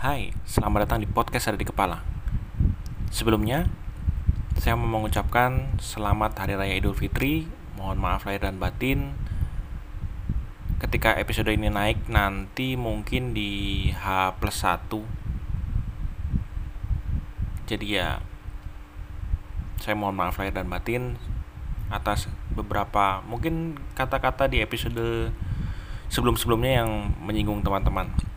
Hai, selamat datang di podcast Ada di Kepala. Sebelumnya, saya mau mengucapkan selamat Hari Raya Idul Fitri. Mohon maaf lahir dan batin. Ketika episode ini naik nanti mungkin di H plus 1 Jadi ya, saya mohon maaf lahir dan batin atas beberapa mungkin kata-kata di episode sebelum-sebelumnya yang menyinggung teman-teman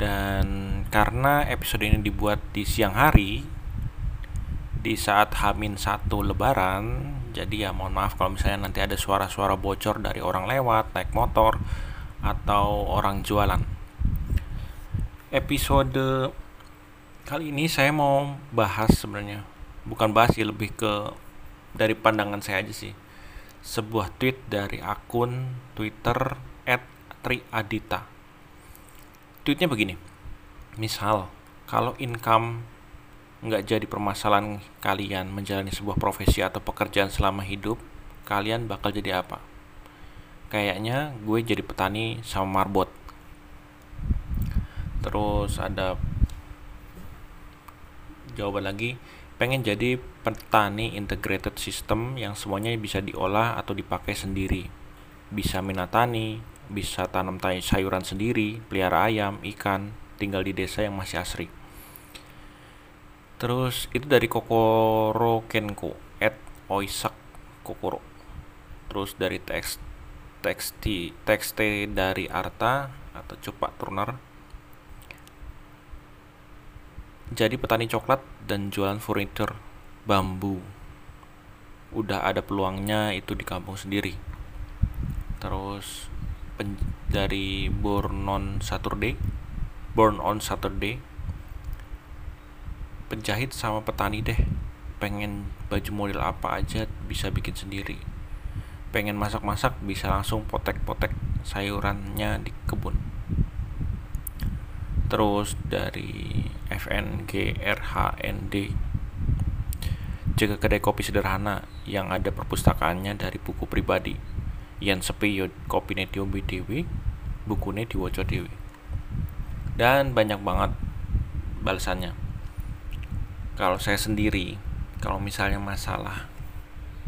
dan karena episode ini dibuat di siang hari di saat Hamin satu Lebaran jadi ya mohon maaf kalau misalnya nanti ada suara-suara bocor dari orang lewat naik motor atau orang jualan. Episode kali ini saya mau bahas sebenarnya bukan bahas sih lebih ke dari pandangan saya aja sih. Sebuah tweet dari akun Twitter @triadita tweetnya begini. Misal kalau income nggak jadi permasalahan kalian menjalani sebuah profesi atau pekerjaan selama hidup kalian bakal jadi apa? Kayaknya gue jadi petani sama marbot. Terus ada jawaban lagi pengen jadi petani integrated system yang semuanya bisa diolah atau dipakai sendiri. Bisa minatani bisa tanam sayuran sendiri, pelihara ayam, ikan, tinggal di desa yang masih asri. Terus itu dari Kokoro Kenko at Oisak Kokoro. Terus dari teks teksti tekste dari Arta atau Cepat Turner. Jadi petani coklat dan jualan furniture bambu. Udah ada peluangnya itu di kampung sendiri. Terus dari Born on Saturday Born on Saturday. Penjahit sama petani deh pengen baju model apa aja bisa bikin sendiri. Pengen masak-masak bisa langsung potek-potek sayurannya di kebun. Terus dari FNG RHND jaga kedai kopi sederhana yang ada perpustakaannya dari buku pribadi yen sepi yo kopine diombe dhewe bukune diwaca dhewe. Dan banyak banget balasannya. Kalau saya sendiri kalau misalnya masalah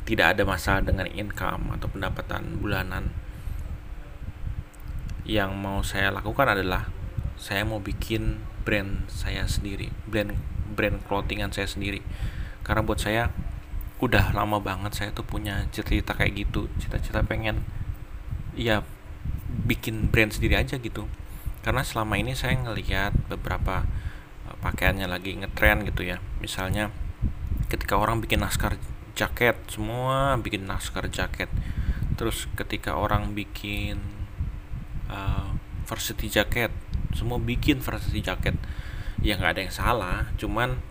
tidak ada masalah dengan income atau pendapatan bulanan yang mau saya lakukan adalah saya mau bikin brand saya sendiri brand brand clothingan saya sendiri. Karena buat saya udah lama banget saya tuh punya cita-cita kayak gitu cita-cita pengen ya bikin brand sendiri aja gitu. Karena selama ini saya ngelihat beberapa uh, pakaiannya lagi ngetren gitu ya. Misalnya ketika orang bikin naskar jaket semua bikin naskar jaket. Terus ketika orang bikin uh, varsity jaket semua bikin varsity jaket. Ya nggak ada yang salah cuman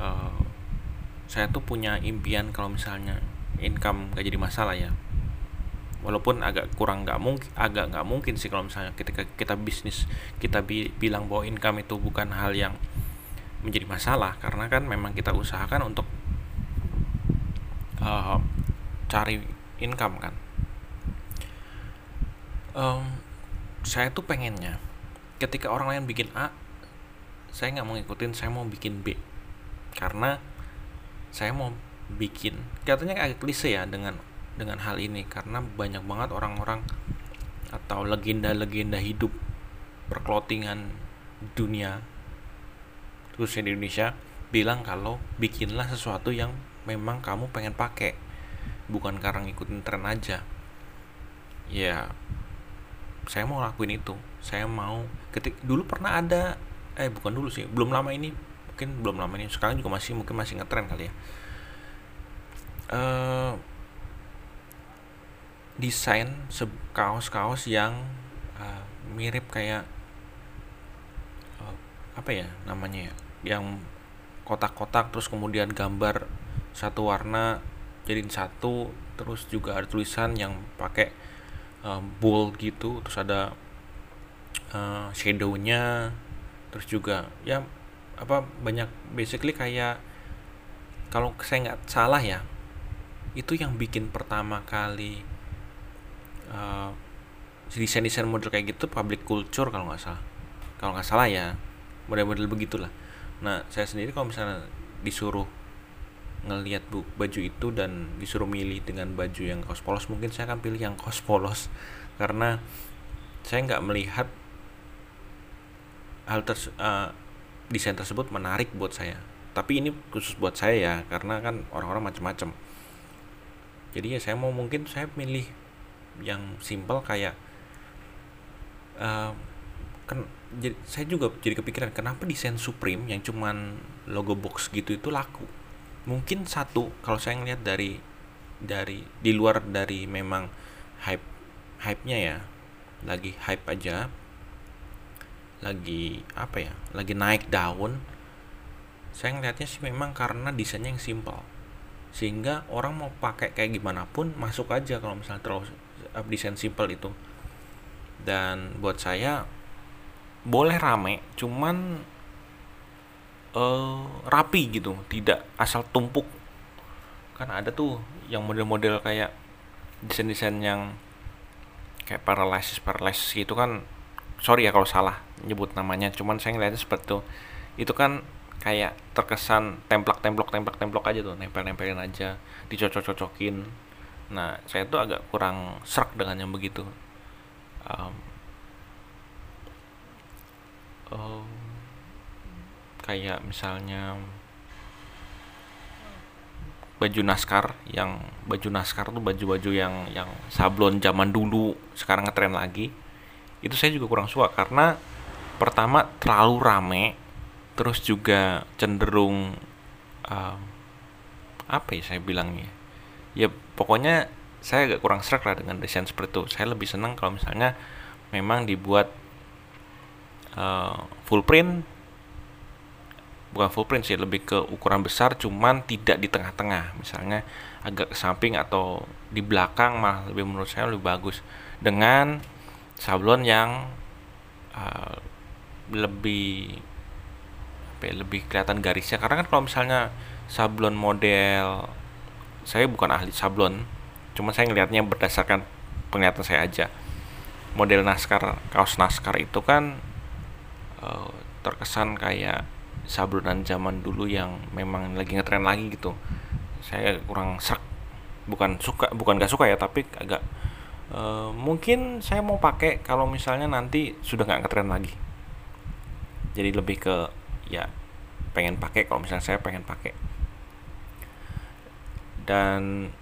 uh, saya tuh punya impian kalau misalnya income gak jadi masalah ya. Walaupun agak kurang nggak mungkin agak nggak mungkin sih kalau misalnya ketika kita bisnis kita bi bilang bahwa income itu bukan hal yang menjadi masalah. Karena kan memang kita usahakan untuk uh, cari income kan. Um, saya tuh pengennya ketika orang lain bikin A saya nggak mau ngikutin saya mau bikin B. Karena saya mau bikin katanya agak klise ya dengan dengan hal ini karena banyak banget orang-orang atau legenda-legenda hidup perklotingan dunia khususnya di Indonesia bilang kalau bikinlah sesuatu yang memang kamu pengen pakai bukan karena ngikutin tren aja. Ya saya mau lakuin itu. Saya mau ketik dulu pernah ada eh bukan dulu sih belum lama ini mungkin belum lama ini sekarang juga masih mungkin masih ngetren kali ya. Uh, desain kaos-kaos yang uh, mirip kayak uh, apa ya namanya ya yang kotak-kotak terus kemudian gambar satu warna jadiin satu terus juga ada tulisan yang pakai uh, bold gitu terus ada uh, shadownya terus juga ya apa banyak basically kayak kalau saya nggak salah ya itu yang bikin pertama kali uh, desain-desain model kayak gitu public culture kalau nggak salah. Kalau nggak salah ya model-model begitulah. Nah saya sendiri kalau misalnya disuruh ngelihat bu, baju itu dan disuruh milih dengan baju yang kaos polos mungkin saya akan pilih yang kaos polos. Karena saya nggak melihat hal ters uh, desain tersebut menarik buat saya. Tapi ini khusus buat saya ya karena kan orang-orang macam-macam jadi ya saya mau mungkin saya milih yang simple kayak uh, kan jadi saya juga jadi kepikiran kenapa desain Supreme yang cuman logo box gitu itu laku? Mungkin satu kalau saya ngeliat dari dari di luar dari memang hype hype nya ya lagi hype aja lagi apa ya lagi naik daun saya ngeliatnya sih memang karena desainnya yang simple sehingga orang mau pakai kayak gimana pun masuk aja kalau misalnya terus desain simple itu. Dan buat saya boleh rame cuman uh, rapi gitu tidak asal tumpuk. Kan ada tuh yang model-model kayak desain-desain yang kayak paralysis paralysis gitu kan sorry ya kalau salah nyebut namanya cuman saya ngeliatnya seperti itu itu kan kayak terkesan templok templok templok templok aja tuh nempel nempelin aja dicocok cocokin nah saya tuh agak kurang serak dengan yang begitu. Um, um, kayak misalnya baju naskar yang baju naskar tuh baju-baju yang yang sablon zaman dulu sekarang ngetren lagi itu saya juga kurang suka karena pertama terlalu rame terus juga cenderung uh, apa ya saya bilangnya? Ya pokoknya saya agak kurang serak lah dengan desain seperti itu. Saya lebih senang kalau misalnya memang dibuat uh, full print. Bukan full print sih lebih ke ukuran besar cuman tidak di tengah-tengah. Misalnya agak ke samping atau di belakang mah lebih menurut saya lebih bagus. Dengan sablon yang uh, lebih apa ya, lebih kelihatan garisnya. Karena kan kalau misalnya sablon model saya bukan ahli sablon cuma saya ngelihatnya berdasarkan penglihatan saya aja. Model naskar kaos naskar itu kan uh, terkesan kayak sablonan zaman dulu yang memang lagi ngetren lagi gitu. Saya kurang serak bukan suka bukan gak suka ya tapi agak uh, mungkin saya mau pakai kalau misalnya nanti sudah nggak ngetren lagi jadi lebih ke ya pengen pakai. Kalau misalnya saya pengen pakai. Dan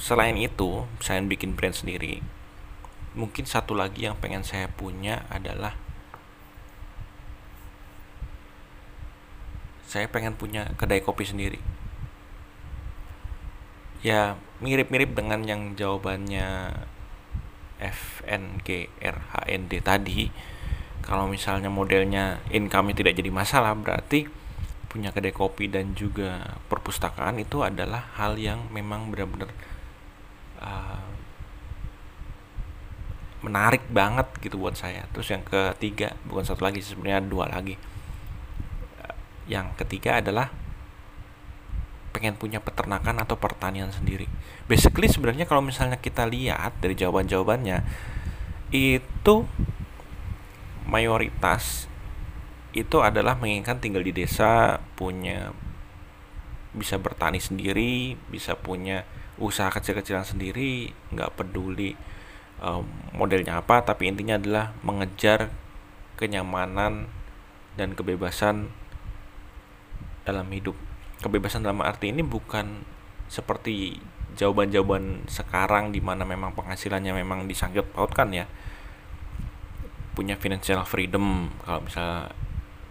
selain itu saya bikin brand sendiri. Mungkin satu lagi yang pengen saya punya adalah saya pengen punya kedai kopi sendiri. Ya mirip-mirip dengan yang jawabannya FNGRHND tadi kalau misalnya modelnya income tidak jadi masalah berarti punya kedai kopi dan juga perpustakaan itu adalah hal yang memang benar-benar uh, menarik banget gitu buat saya terus yang ketiga bukan satu lagi sebenarnya dua lagi yang ketiga adalah pengen punya peternakan atau pertanian sendiri. Basically sebenarnya kalau misalnya kita lihat dari jawaban-jawabannya itu mayoritas itu adalah menginginkan tinggal di desa, punya bisa bertani sendiri, bisa punya usaha kecil-kecilan sendiri, nggak peduli um, modelnya apa, tapi intinya adalah mengejar kenyamanan dan kebebasan dalam hidup. Kebebasan dalam arti ini bukan seperti jawaban-jawaban sekarang di mana memang penghasilannya memang disangkut pautkan ya punya financial freedom kalau misalnya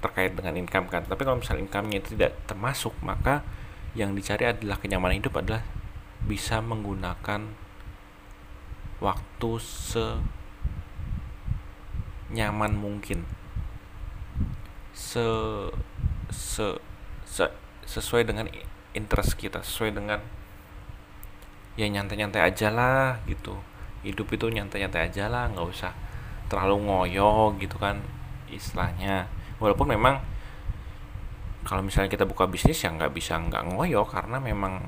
terkait dengan income kan. Tapi kalau misalnya income-nya itu tidak termasuk maka yang dicari adalah kenyamanan hidup adalah bisa menggunakan waktu se nyaman mungkin se se sesuai dengan interest kita sesuai dengan ya nyantai-nyantai aja lah gitu. Hidup itu nyantai-nyantai aja lah nggak usah terlalu ngoyo gitu kan istilahnya. Walaupun memang kalau misalnya kita buka bisnis ya nggak bisa nggak ngoyo karena memang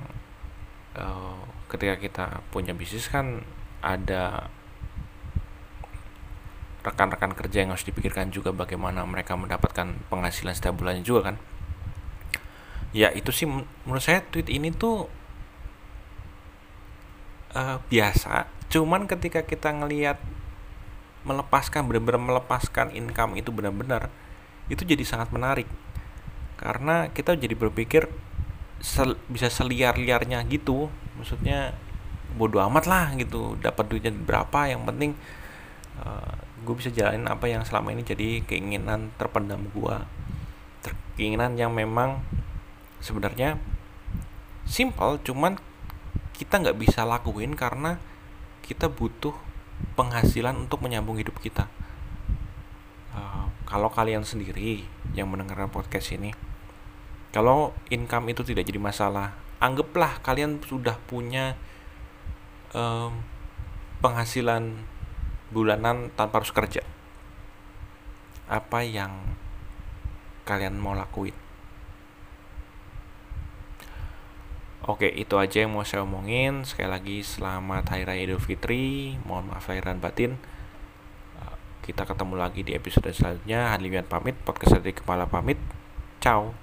uh, ketika kita punya bisnis kan ada rekan-rekan kerja yang harus dipikirkan juga bagaimana mereka mendapatkan penghasilan setiap bulannya juga kan. Ya itu sih menurut saya tweet ini tuh uh, biasa. Cuman ketika kita ngelihat melepaskan benar-benar melepaskan income itu benar-benar itu jadi sangat menarik. Karena kita jadi berpikir sel, bisa seliar-liarnya gitu. Maksudnya bodoh amat lah gitu dapat duitnya berapa yang penting uh, gue bisa jalanin apa yang selama ini jadi keinginan terpendam gue keinginan yang memang sebenarnya simple cuman kita nggak bisa lakuin karena kita butuh penghasilan untuk menyambung hidup kita. Uh, kalau kalian sendiri yang mendengarkan podcast ini kalau income itu tidak jadi masalah anggaplah kalian sudah punya um, penghasilan bulanan tanpa harus kerja. Apa yang kalian mau lakuin Oke, itu aja yang mau saya omongin. Sekali lagi selamat Hari Raya Idul Fitri. Mohon maaf lahir dan batin. Kita ketemu lagi di episode selanjutnya. Hadlian pamit, podcast dari kepala pamit. Ciao.